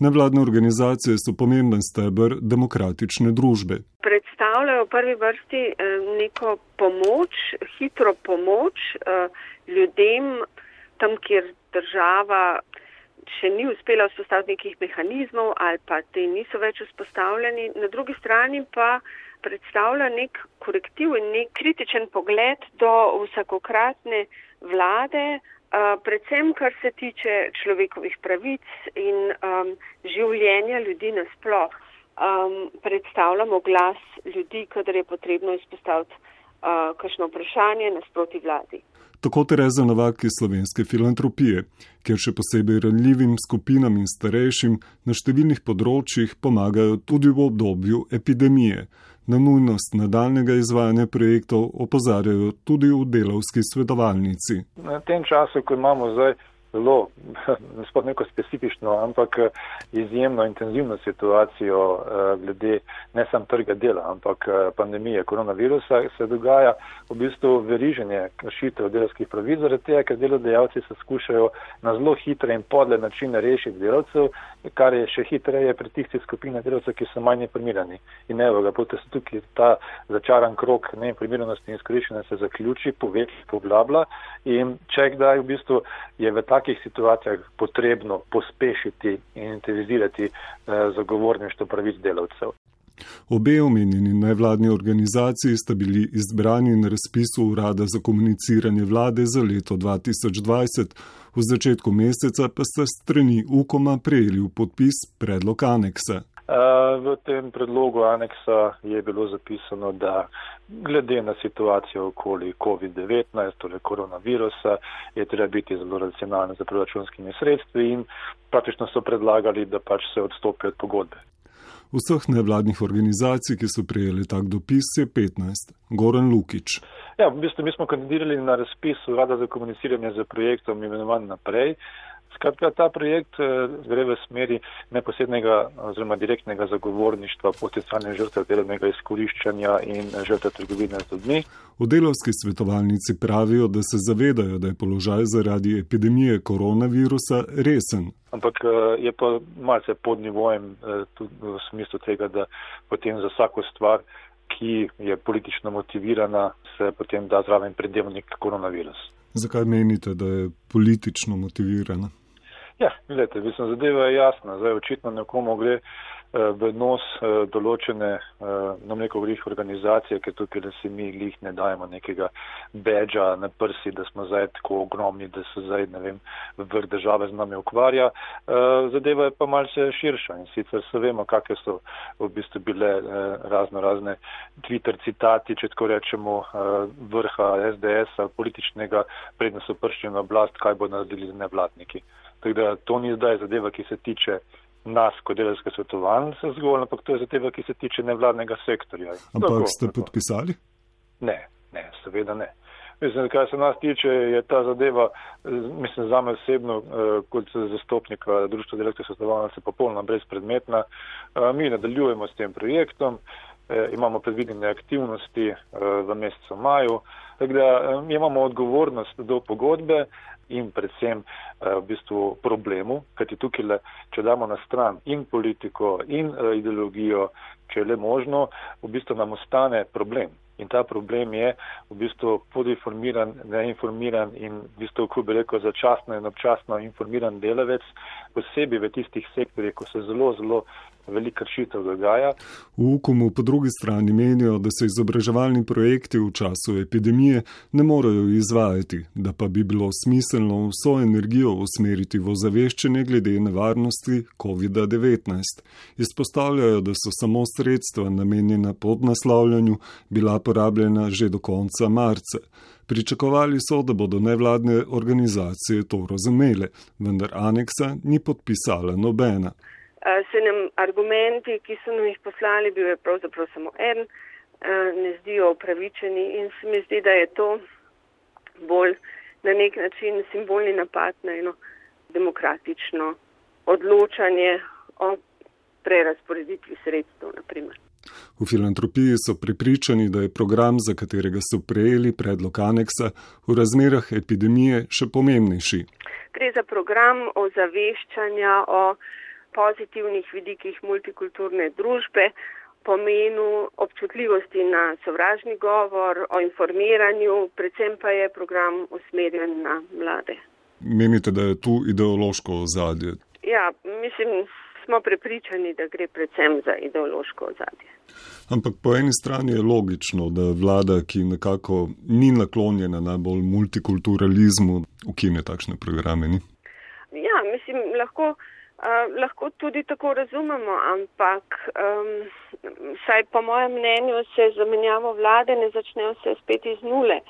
Nevladne organizacije so pomemben stebr demokratične družbe. Predstavljajo v prvi vrsti eh, neko pomoč, hitro pomoč eh, ljudem tam, kjer država še ni uspela vzpostaviti nekih mehanizmov ali pa te niso več vzpostavljeni. Na drugi strani pa predstavlja nek korektiv in nek kritičen pogled do vsakokratne vlade, uh, predvsem kar se tiče človekovih pravic in um, življenja ljudi nasploh. Um, predstavljamo glas ljudi, kadar je potrebno izpostaviti uh, kakšno vprašanje nasproti vladi tako Tereza Novak iz slovenske filantropije, kjer še posebej ranljivim skupinam in starejšim na številnih področjih pomagajo tudi v obdobju epidemije. Na nujnost nadaljnega izvajanja projektov opozarjajo tudi v delovski svetovalnici. Na tem času, ko imamo zdaj zelo, sploh neko specifično, ampak eh, izjemno intenzivno situacijo uh, glede ne sam trga dela, ampak uh, pandemije koronavirusa, se dogaja v bistvu veriženje kršitev delovskih pravic, zaradi tega, ker delodajalci se skušajo na zelo hitre in podle načine rešiti delavcev, kar je še hitreje pri tistih skupinah delavcev, ki so manj informirani. In evo ga, potem se tukaj ta začaran krok neinformiranosti in izkoriščenja se zaključi, poveči, poblabla in če kdaj v bistvu je v takih situacijah potrebno pospešiti in intenzivizirati eh, zagovorništvo pravic delavcev. Obe omenjeni najvladni organizaciji sta bili izbrani na razpisu Urada za komuniciranje vlade za leto 2020. V začetku meseca pa sta strani UKOMA prejeli v podpis predlog aneksa. V tem predlogu aneksa je bilo zapisano, da glede na situacijo okoli COVID-19, torej koronavirusa, je treba biti zelo racionalni za proračunskimi sredstvi in praktično so predlagali, da pač se odstopi od pogodbe. Vseh nevladnih organizacij, ki so prejeli tak dopis, je 15. Goran Lukič. Ja, v bistvu mi smo kandidirali na razpis Urada za komuniciranje z projektom imenovan naprej. Skratka, ta projekt eh, gre v smeri neposrednega oziroma direktnega zagovorništva potencijalnih žrtev delovnega izkoriščanja in žrtev trgovine z ljudmi. V delovski svetovalnici pravijo, da se zavedajo, da je položaj zaradi epidemije koronavirusa resen. Ampak eh, je pa malce pod nivojem eh, tudi v smislu tega, da potem za vsako stvar, ki je politično motivirana, se potem da zraven predevnik koronavirus. Zakaj menite, da je politično motivirana? Ja, gledajte, mislim, zadeva je jasna. Zdaj očitno nekomu gre eh, v nos eh, določene, eh, no neko grih organizacije, ker tukaj, da si mi lih ne dajemo nekega bedža na prsi, da smo zdaj tako ogromni, da se zdaj, ne vem, vrh države z nami ukvarja. Zadeva je pa malce širša in sicer se vemo, kakve so v bistvu bile razno razne Twitter citati, če tako rečemo, vrha SDS-a političnega, predno so pršli na oblast, kaj bo naredili nevladniki. Tako da to ni zdaj zadeva, ki se tiče nas, kot delovske svetovalnice zgolj, ampak to je zadeva, ki se tiče nevladnega sektorja. Ampak tako, ste tako. podpisali? Ne, ne, seveda ne. Mislim, kar se nas tiče, je ta zadeva, mislim, za me osebno, eh, kot zastopnika Društva delovske svetovalnice, popolnoma brezpredmetna. Eh, mi nadaljujemo s tem projektom, eh, imamo predvidene aktivnosti v mesecu maju, tako da imamo odgovornost do pogodbe, in predvsem eh, v bistvu problemu, kajti tukaj, le, če damo na stran in politiko in eh, ideologijo, če je le možno, v bistvu nam ostane problem. In ta problem je v bistvu podinformiran, neinformiran in v bistvu, ko bi rekel, začasno in občasno informiran delavec, posebej v tistih sektorjih, ko se zelo, zelo veliko kršitev dogaja. V UKOM-u po drugi strani menijo, da se izobraževalni projekti v času epidemije ne morejo izvajati, da pa bi bilo smiselno vso energijo usmeriti v ozaveščanje glede nevarnosti COVID-19. Izpostavljajo, da so samo sredstva namenjena podnaslavljanju bila porabljena že do konca marca. Pričakovali so, da bodo nevladne organizacije to razumele, vendar aneksa ni podpisala nobena se nam argumenti, ki so nam jih poslali, bil je pravzaprav samo en, ne zdijo upravičeni in se mi zdi, da je to bolj na nek način simbolni napad na eno demokratično odločanje o prerasporeditvi sredstev, naprimer. V filantropiji so pripričani, da je program, za katerega so prejeli predlog aneksa, v razmerah epidemije še pomembnejši. Gre za program ozaveščanja o pozitivnih vidikih multikulturne družbe, pomenu občutljivosti na sovražni govor, o informiranju, predvsem pa je program usmerjen na mlade. Menite, da je tu ideološko ozadje? Ja, mislim, smo prepričani, da gre predvsem za ideološko ozadje. Ampak po eni strani je logično, da vlada, ki nekako ni naklonjena najbolj multikulturalizmu, ukine takšne programe. Ni? Ja, mislim, lahko, uh, lahko tudi tako razumemo, ampak um, saj po mojem mnenju se zamenjavo vlade ne začne vse spet iz nule.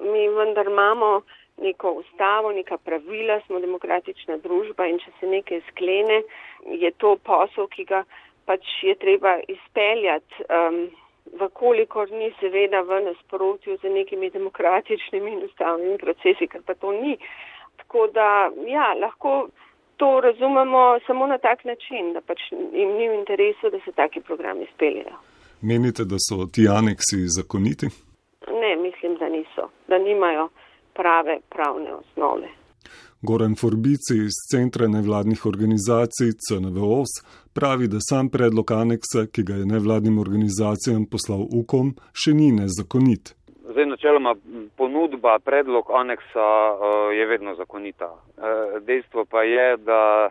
Mi vendar imamo neko ustavo, neka pravila, smo demokratična družba in če se nekaj sklene, je to posel, ki ga pač je treba izpeljati, um, vkolikor ni seveda v nasprotju z nekimi demokratičnimi in ustavnimi procesi, ker pa to ni. Tako da, ja, lahko to razumemo samo na tak način, da pač jim ni v interesu, da se taki programi izpeljajo. Menite, da so ti aneksi zakoniti? Ne, mislim, da niso, da nimajo prave pravne osnove. Goran Forbici iz Centra nevladnih organizacij CNVOS pravi, da sam predlog aneksa, ki ga je nevladnim organizacijam poslal UKOM, še ni nezakonit. Načeloma, ponudba, predlog aneksa je vedno zakonita. E, dejstvo pa je, da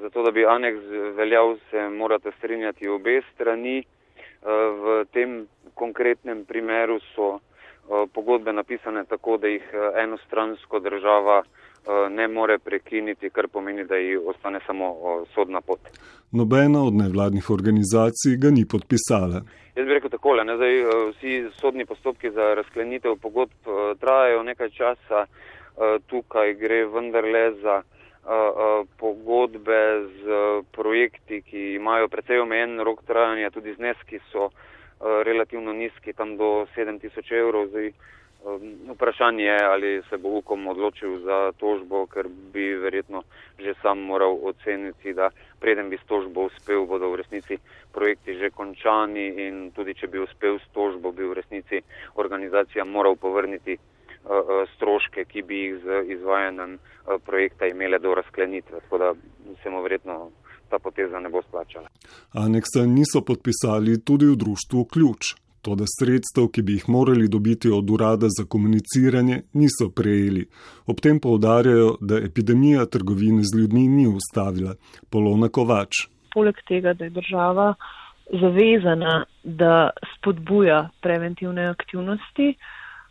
zato, da bi aneks veljal, se morate strinjati obe strani. V tem konkretnem primeru so Eh, pogodbe napisane tako, da jih eh, enostransko država eh, ne more prekiniti, kar pomeni, da ji ostane samo sodna pot. Nobena od nevladnih organizacij ga ni podpisala. Jaz bi rekel takole, ne, zdaj, vsi sodni postopki za razklenitev pogodb trajajo nekaj časa, tukaj gre vendarle za pogodbe z projekti, ki imajo precej omejen rok trajanja, tudi zneski so Eh, relativno nizki, tam do 7000 evrov. Zdaj, vprašanje je, ali se bo Ukom odločil za tožbo, ker bi verjetno že sam moral oceniti, da preden bi s tožbo uspel, bodo v resnici projekti že končani in tudi če bi uspel s tožbo, bi v resnici organizacija moral povrniti uh, uh, stroške, ki bi jih z izvajanjem uh, projekta imele do razklenitve. Tako da se mu verjetno ta poteza ne bo splačala. Aneksa niso podpisali tudi v društvu Ključ. To, da sredstev, ki bi jih morali dobiti od urada za komuniciranje, niso prejeli. Ob tem povdarjajo, da epidemija trgovine z ljudmi ni ustavila. Polona Kovač. Poleg tega, da je država zavezana, da spodbuja preventivne aktivnosti,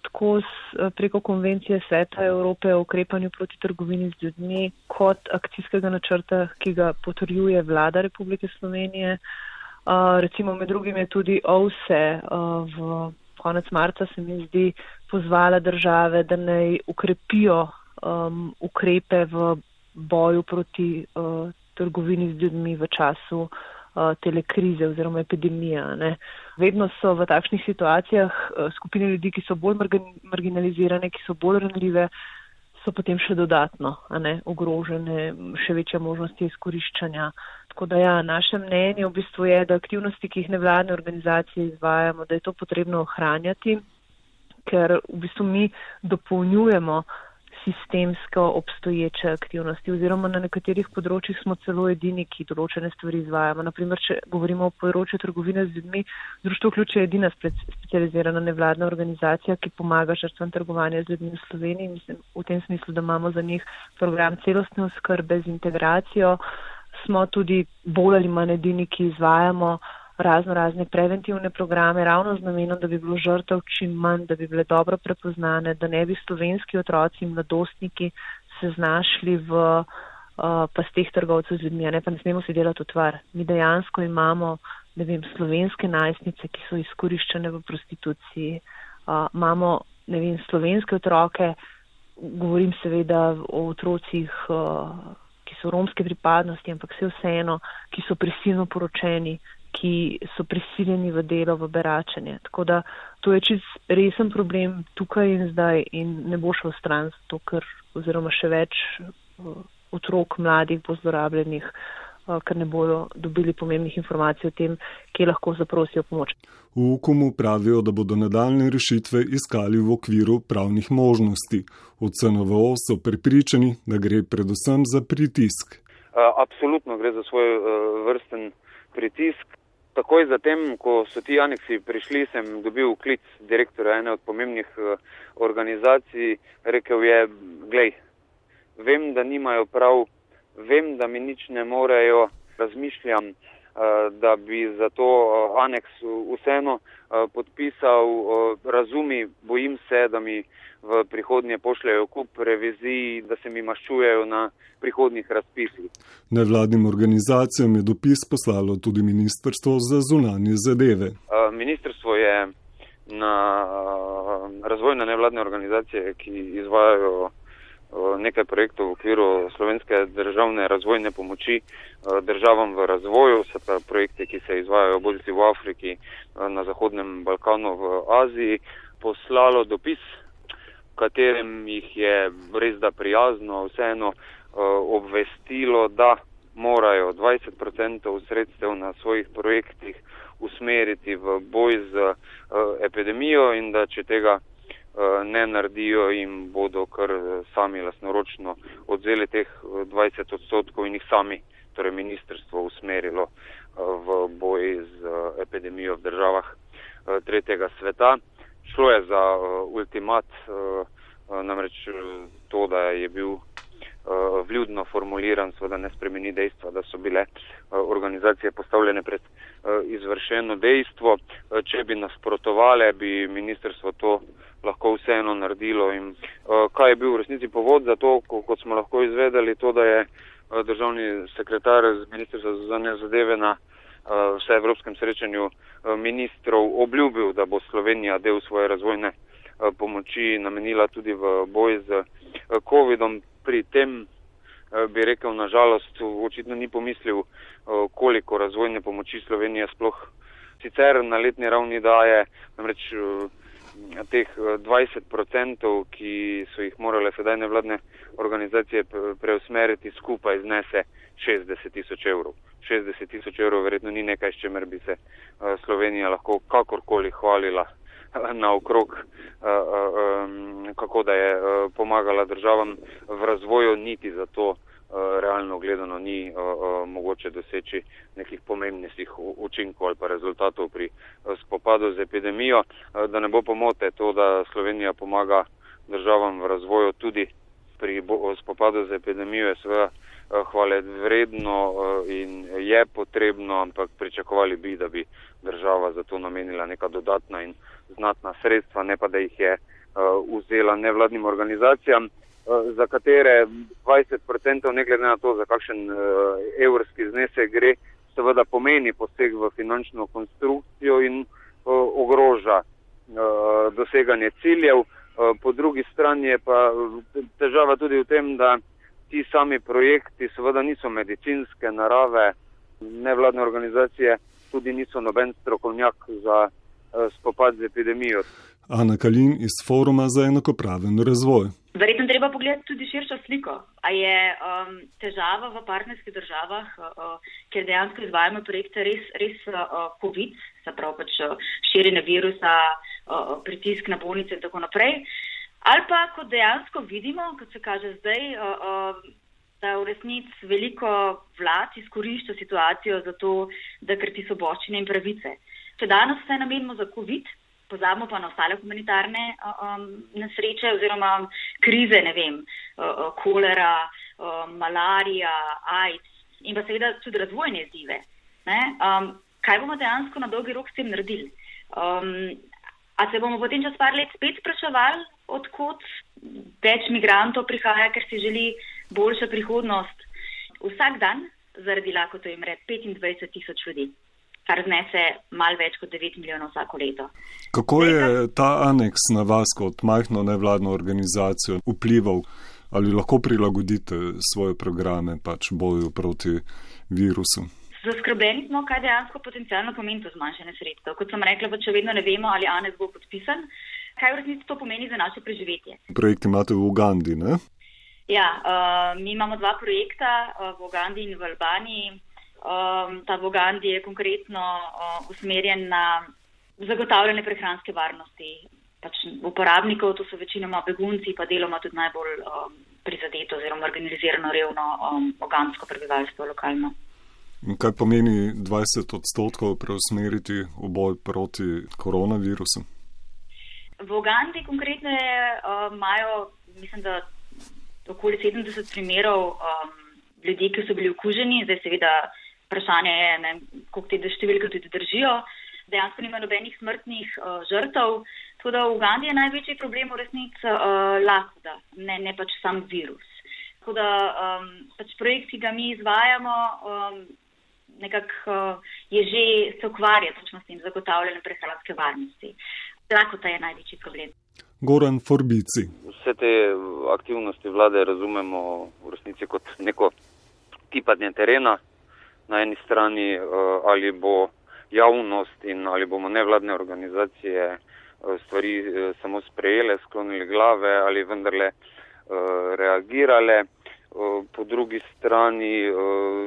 tako preko konvencije Sveta Evrope o ukrepanju proti trgovini z ljudmi, kot akcijskega načrta, ki ga potrjuje vlada Republike Slovenije. Uh, recimo med drugim je tudi OVSE uh, v konec marca se mi zdi pozvala države, da naj ukrepijo um, ukrepe v boju proti uh, trgovini z ljudmi v času uh, telekrize oziroma epidemija. Ne. Vedno so v takšnih situacijah skupine ljudi, ki so bolj marginalizirane, ki so bolj ranljive, so potem še dodatno ne, ogrožene, še večja možnost izkoriščanja. Tako da ja, naše mnenje v bistvu je, da aktivnosti, ki jih nevladne organizacije izvajamo, da je to potrebno ohranjati, ker v bistvu mi dopolnjujemo sistemsko obstoječe aktivnosti oziroma na nekaterih področjih smo celo edini, ki določene stvari izvajamo. Naprimer, če govorimo o področju trgovine z ljudmi, Društvo Ključ je edina specializirana nevladna organizacija, ki pomaga žrtvam trgovanja z ljudmi v Sloveniji. Mislim, v tem smislu, da imamo za njih program celostne oskrbe z integracijo. Smo tudi bolj ali manj edini, ki izvajamo razno razne preventivne programe, ravno z namenom, da bi bilo žrtev čim manj, da bi bile dobro prepoznane, da ne bi slovenski otroci in mladostniki se znašli v uh, pasteh trgovcev z ljudmi, ne pa ne smemo si delati utvar. Mi dejansko imamo, ne vem, slovenske najstnice, ki so izkoriščene v prostituciji, uh, imamo, ne vem, slovenske otroke, govorim seveda o otrocih, uh, so romske pripadnosti, ampak vse vseeno, ki so prisilno poročeni, ki so prisiljeni v delo, v beračenje. Tako da to je čist resen problem tukaj in zdaj in ne bo šel stran, zato ker oziroma še več uh, otrok mladih bo zlorabljenih, uh, ker ne bodo dobili pomembnih informacij o tem, kje lahko zaprosijo pomoč. V UKOM-u pravijo, da bodo nadaljne rešitve iskali v okviru pravnih možnosti. V CNVO so prepričani, da gre predvsem za pritisk. Absolutno gre za svoj vrsten pritisk. Takoj zatem, ko so ti aneksi prišli, sem dobil klic direktorja ene od pomembnih organizacij. Rekel je, glej, vem, da nimajo prav, vem, da mi nič ne morejo, razmišljam, da bi za to aneks vseeno podpisal, razumi, bojim se, da mi v prihodnje pošljajo kup revizij, da se mi maščujejo na prihodnih razpisih. Nevladnim organizacijam je dopis poslalo tudi Ministrstvo za zunanje zadeve. Ministrstvo je na razvojne nevladne organizacije, ki izvajajo nekaj projektov v okviru slovenske državne razvojne pomoči državam v razvoju, se pa projekte, ki se izvajajo bodisi v Afriki, na Zahodnem Balkanu, v Aziji, poslalo dopis katerem jih je res da prijazno vseeno obvestilo, da morajo 20% sredstev na svojih projektih usmeriti v boj z epidemijo in da če tega ne naredijo, jim bodo kar sami lasnoročno odzeli teh 20 odstotkov in jih sami, torej ministrstvo, usmerilo v boj z epidemijo v državah tretjega sveta. Šlo je za ultimat, namreč to, da je bil vljudno formuliran, seveda ne spremeni dejstva, da so bile uh, organizacije postavljene pred uh, izvršeno dejstvo. Če bi nasprotovali, bi ministrstvo to lahko vseeno naredilo. In, kaj je bil v resnici povod za to, ko, kot smo lahko izvedeli, to, da je državni sekretar z ministrstva za zanje zadeve na vse evropskem srečanju ministrov obljubil, da bo Slovenija del svoje razvojne pomoči namenila tudi v boj z COVID-om. Pri tem bi rekel, nažalost, očitno ni pomislil, koliko razvojne pomoči Slovenija sploh sicer na letni ravni daje. Namreč teh 20%, ki so jih morale sedaj nevladne organizacije preusmeriti skupaj znese 60 tisoč evrov. 60 tisoč evrov verjetno ni nekaj, s čemer bi se Slovenija lahko kakorkoli hvalila naokrog, uh, um, kako da je uh, pomagala državam v razvoju, niti za to realno gledano ni mogoče doseči nekih pomembnejših učinkov ali pa rezultatov pri spopadu z epidemijo. Da ne bo pomote to, da Slovenija pomaga državam v razvoju tudi pri spopadu z epidemijo, je seveda. Eh, hvale vredno eh, in je potrebno, ampak pričakovali bi, da bi država za to namenila neka dodatna in znatna sredstva, ne pa da jih je eh, vzela nevladnim organizacijam, za katere 20% ne glede na to, za kakšen evrski znesek gre, seveda pomeni poseg v finančno konstrukcijo in ogroža doseganje ciljev. Po drugi strani je pa težava tudi v tem, da ti sami projekti seveda niso medicinske narave, nevladne organizacije tudi niso noben strokovnjak za uh, spopad z epidemijo. Ana Kalin iz Foruma za enakopraven razvoj. Verjetno treba pogledati tudi širšo sliko. A je um, težava v partnerskih državah, uh, uh, ker dejansko izvajamo projekte res, res uh, COVID, se pravi pač širjenje virusa, uh, pritisk na bolnice in tako naprej. Uh, Ali pa, kot dejansko vidimo, kot se kaže zdaj, da v resnici veliko vlad izkorišča situacijo za to, da krti soboščine in pravice. Če danes vse namenimo za COVID, pozabimo pa na ostale humanitarne um, nesreče oziroma krize, ne vem, uh, kolera, uh, malarija, AIDS in pa seveda tudi razvojne izzive. Um, kaj bomo dejansko na dolgi rok s tem naredili? Um, A se bomo potem čez par let spet spraševali, odkot več migrantov prihaja, ker si želi boljša prihodnost? Vsak dan zaradi lakoto jim red 25 tisoč ljudi, kar znese mal več kot 9 milijonov vsako leto. Kako je ta aneks na vas kot majhno nevladno organizacijo vplival? Ali lahko prilagodite svoje programe pač boju proti virusu? Zaskrbljeni smo, kaj dejansko potencialno pomeni to zmanjšanje sredstev. Kot sem rekla, če vedno ne vemo, ali Anes bo podpisan, kaj v resnici to pomeni za naše preživetje. Projekt imate v Ugandi, ne? Ja, uh, mi imamo dva projekta uh, v Ugandi in v Albaniji. Um, ta v Ugandi je konkretno uh, usmerjen na zagotavljanje prehranske varnosti pač uporabnikov, to so večinoma begunci, pa deloma tudi najbolj um, prizadeto oziroma organizirano revno um, ogansko prebivalstvo lokalno. Kaj pomeni 20 odstotkov preusmeriti v boj proti koronavirusu? V Ugandi konkretno uh, imajo, mislim, da okoli 70 primerov um, ljudi, ki so bili okuženi. Zdaj seveda vprašanje je, ne, koliko te številke tudi držijo. Dejansko nima nobenih smrtnih uh, žrtev. Tako da v Ugandi je največji problem v resnici uh, lakoda, ne, ne pač sam virus. Tako da um, pač projekt, ki ga mi izvajamo, um, nekako uh, je že se ukvarja točno s tem zagotavljanjem prehranske varnosti. Lakota je največji problem. Goran Forbici. Vse te aktivnosti vlade razumemo v resnici kot neko tipanje terena. Na eni strani uh, ali bo javnost in ali bomo nevladne organizacije uh, stvari samo sprejele, sklonili glave ali vendarle reagirale. Po drugi strani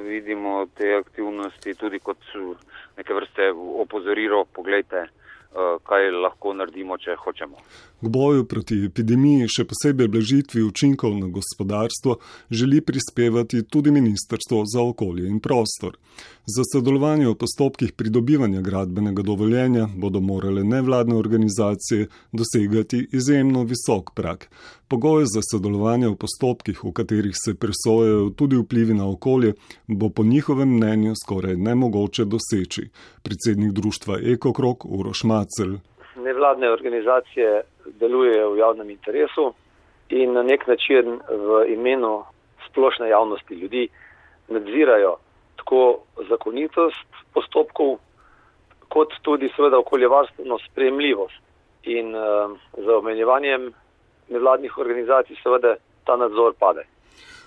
vidimo te aktivnosti tudi kot neke vrste opozorilo, pogledajte, Eh, kaj lahko naredimo, če hočemo. K boju proti epidemiji, še posebej blažitvi učinkov na gospodarstvo, želi prispevati tudi Ministrstvo za okolje in prostor. Za sodelovanje v postopkih pridobivanja gradbenega dovoljenja bodo morale nevladne organizacije dosegati izjemno visok prak. Pogoje za sodelovanje v postopkih, v katerih se presojajo tudi vplivi na okolje, bo po njihovem mnenju skoraj nemogoče doseči. Predsednik društva Ekokrok Uroš Macel. Nevladne organizacije delujejo v javnem interesu in na nek način v imenu splošne javnosti ljudi nadzirajo tako zakonitost postopkov, kot tudi seveda okoljevarstveno spremljivost. In uh, za omenjevanjem nevladnih organizacij seveda ta nadzor pade.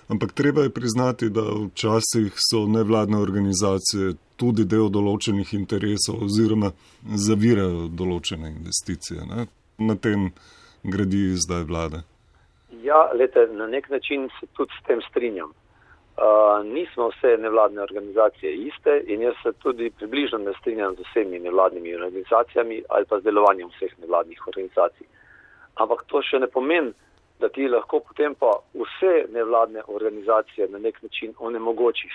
Ampak treba je priznati, da včasih so nevladne organizacije tudi del določenih interesov oziroma zavirajo določene investicije. Ne? Na tem gradi zdaj vlada. Ja, lete, na nek način se tudi s tem strinjam. Uh, nismo vse nevladne organizacije iste in jaz se tudi približno ne strinjam z vsemi nevladnimi organizacijami ali pa z delovanjem vseh nevladnih organizacij. Ampak to še ne pomeni, da ti lahko potem pa vse nevladne organizacije na nek način onemogočiš.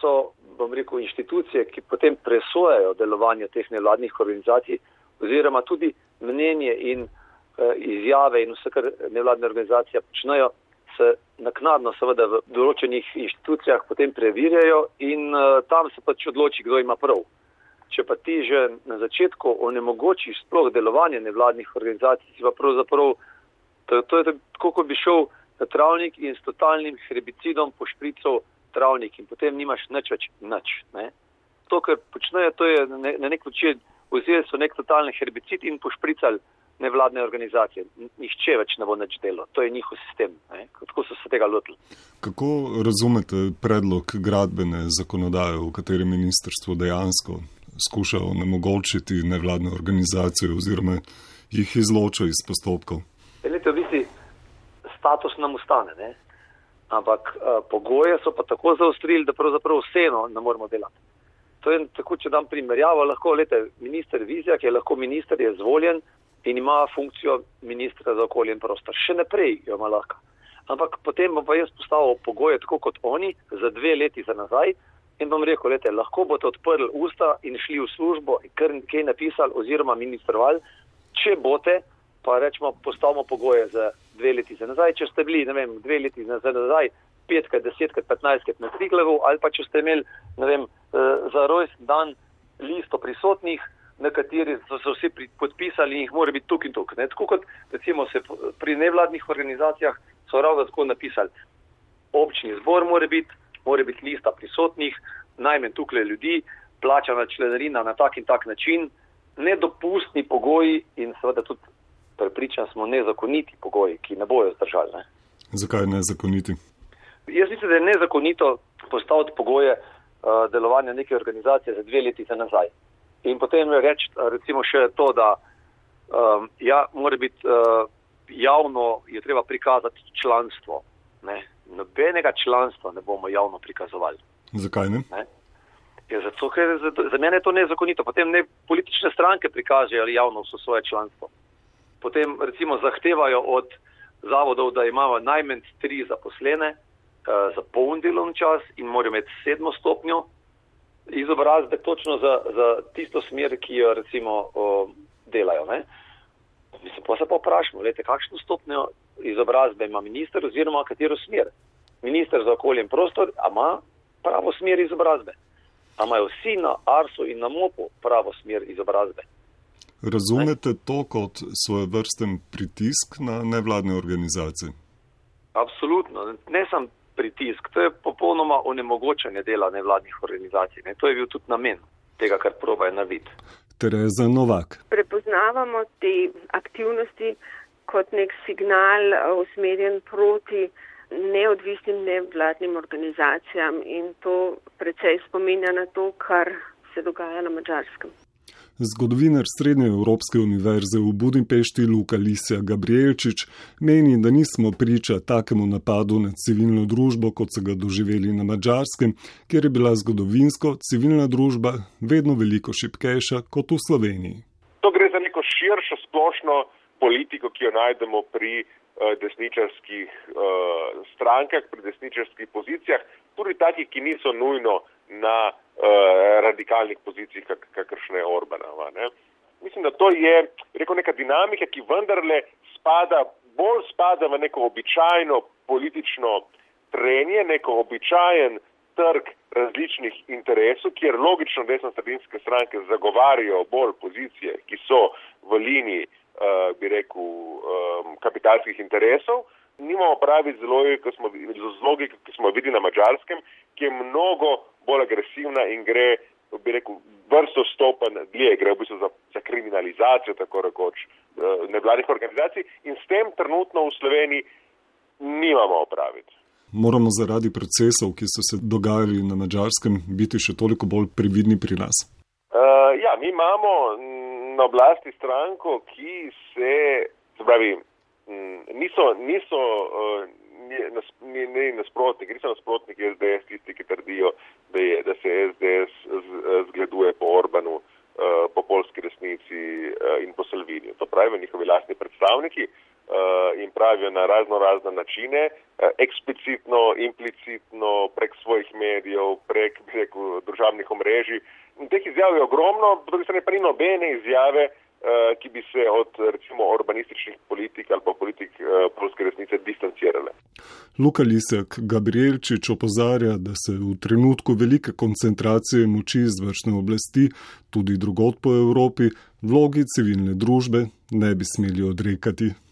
So, bom rekel, inštitucije, ki potem presojajo delovanje teh nevladnih organizacij oziroma tudi mnenje in uh, izjave in vse, kar nevladne organizacije počnejo, se naknadno seveda v določenih inštitucijah potem preverjajo in uh, tam se pač odloči, kdo ima prav. Če pa ti že na začetku onemogočiš sploh delovanje nevladnih organizacij, si pa pravzaprav, to, to je tako, kot bi šel na travnik in s totalnim herbicidom pošprical travnik in potem nimaš nič več nič. Ne? To, kar počnejo, to je na nek način vzeli so nek totalni herbicid in pošpricali nevladne organizacije. Nihče več ne bo nič delo, to je njihov sistem. Ne? Kako so se tega lotili? Kako razumete predlog gradbene zakonodaje, v kateri ministrstvo dejansko skuša onemogočiti nevladne organizacije oziroma jih izloča iz postopkov. Velite, v bistvu status nam ustane, ne? ampak uh, pogoje so pa tako zaostrili, da pravzaprav vseeno ne moramo delati. To je tako, če dam primerjavo, lahko lete minister Vizjak, ki je lahko minister, je zvoljen in ima funkcijo ministra za okolje in prostor. Še naprej jo ima lahko. Ampak potem bom pa jaz postavil pogoje tako kot oni za dve leti za nazaj, In bom rekel, lete, lahko boste odprli usta in šli v službo kar nekaj napisali oziroma ministrovali, če boste, pa rečemo, postavimo pogoje za dve leti za nazaj, če ste bili, ne vem, dve leti za nazaj, petkrat, desetkrat, petnajstkrat na Triglavu ali pa če ste imeli, ne vem, eh, za rojst dan listo prisotnih, na kateri so se vsi podpisali in jih mora biti tuk in tuk. Ne? Tako kot recimo se pri nevladnih organizacijah so ravno tako napisali. Občni zbor mora biti, mora biti lista prisotnih, najmanj tukaj ljudi, plačana členarina na tak in tak način, nedopustni pogoji in seveda tudi prepričan smo nezakoniti pogoji, ki ne bojo zdržali. Ne. Zakaj nezakoniti? Jaz mislim, da je nezakonito postaviti pogoje uh, delovanja neke organizacije za dve leti za nazaj. In potem reči, recimo še to, da um, ja, mora biti uh, javno, je treba prikazati članstvo. Ne, nobenega članstva ne bomo javno prikazovali. Zakaj ne? ne? Ja, zato, ker za, za mene je to nezakonito. Potem ne politične stranke prikažejo javno vso svoje članstvo. Potem recimo zahtevajo od zavodov, da imajo najmanj tri zaposlene uh, za poln delovni čas in morajo imeti sedmo stopnjo izobrazbe točno za, za tisto smer, ki jo recimo uh, delajo. Ne? Mislim, pa se pa vprašamo, lete, kakšno stopnjo izobrazbe ima minister oziroma katero smer. Minister za okolje in prostor, ima pravo smer izobrazbe. A imajo vsi na Arsu in na MOPU pravo smer izobrazbe. Razumete to kot svoj vrsten pritisk na nevladne organizacije? Absolutno. Ne sem pritisk, to je popolnoma onemogočanje dela nevladnih organizacij. Ne. To je bil tudi namen tega, kar probajo narediti. Tereza Novak. Prepoznavamo te aktivnosti kot nek signal usmerjen proti neodvisnim nevladnim organizacijam in to precej spominja na to, kar se dogaja na Mačarskem. Zgodovinar Srednje Evropske univerze v Budimpešti Luka Lisija Gabrielčič meni, da nismo priča takemu napadu na civilno družbo, kot so ga doživeli na Mačarskem, kjer je bila zgodovinsko civilna družba vedno veliko šipkejša kot v Sloveniji. To gre za neko širšo splošno politiko, ki jo najdemo pri uh, desničarskih uh, strankah, pri desničarskih pozicijah, tudi takih, ki niso nujno na uh, radikalnih pozicijah, kak, kakršne je Orbanova. Ne? Mislim, da to je rekel, neka dinamika, ki vendarle spada, bolj spada v neko običajno politično trenje, neko običajen trg različnih interesov, kjer logično desno-sredinske stranke zagovarjajo bolj pozicije, ki so v liniji, uh, bi rekel, um, kapitalskih interesov. Nimamo pravi z logiko, ki smo videli na mačarskem, ki je mnogo bolj agresivna in gre, bi rekel, vrsto stopen dlje, gre v bistvu za, za kriminalizacijo, tako rekoč, eh, nevladnih organizacij in s tem trenutno v Sloveniji nimamo opraviti. Moramo zaradi procesov, ki so se dogajali na mačarskem, biti še toliko bolj previdni pri nas. Uh, ja, mi imamo na oblasti stranko, ki se, se pravi, niso, niso uh, ni, ni nasprotnik, niso nasprotniki SDS tisti, ki trdijo, da, je, da se SDS zgleduje po Orbanu, uh, po polski resnici uh, in po Salviniju. To pravijo njihovi lastni predstavniki in pravijo na razno razne načine, eksplicitno, implicitno, prek svojih medijev, prek rekel, državnih omrežij. Teh izjav je ogromno, po drugi strani pa ni nobene izjave, uh, ki bi se od recimo urbanističnih politik ali pa politik uh, polske resnice distancirale. Luka Lisek Gabrielčič opozarja, da se v trenutku velike koncentracije moči izvršne oblasti, tudi drugot po Evropi, vlogi civilne družbe ne bi smeli odrekati.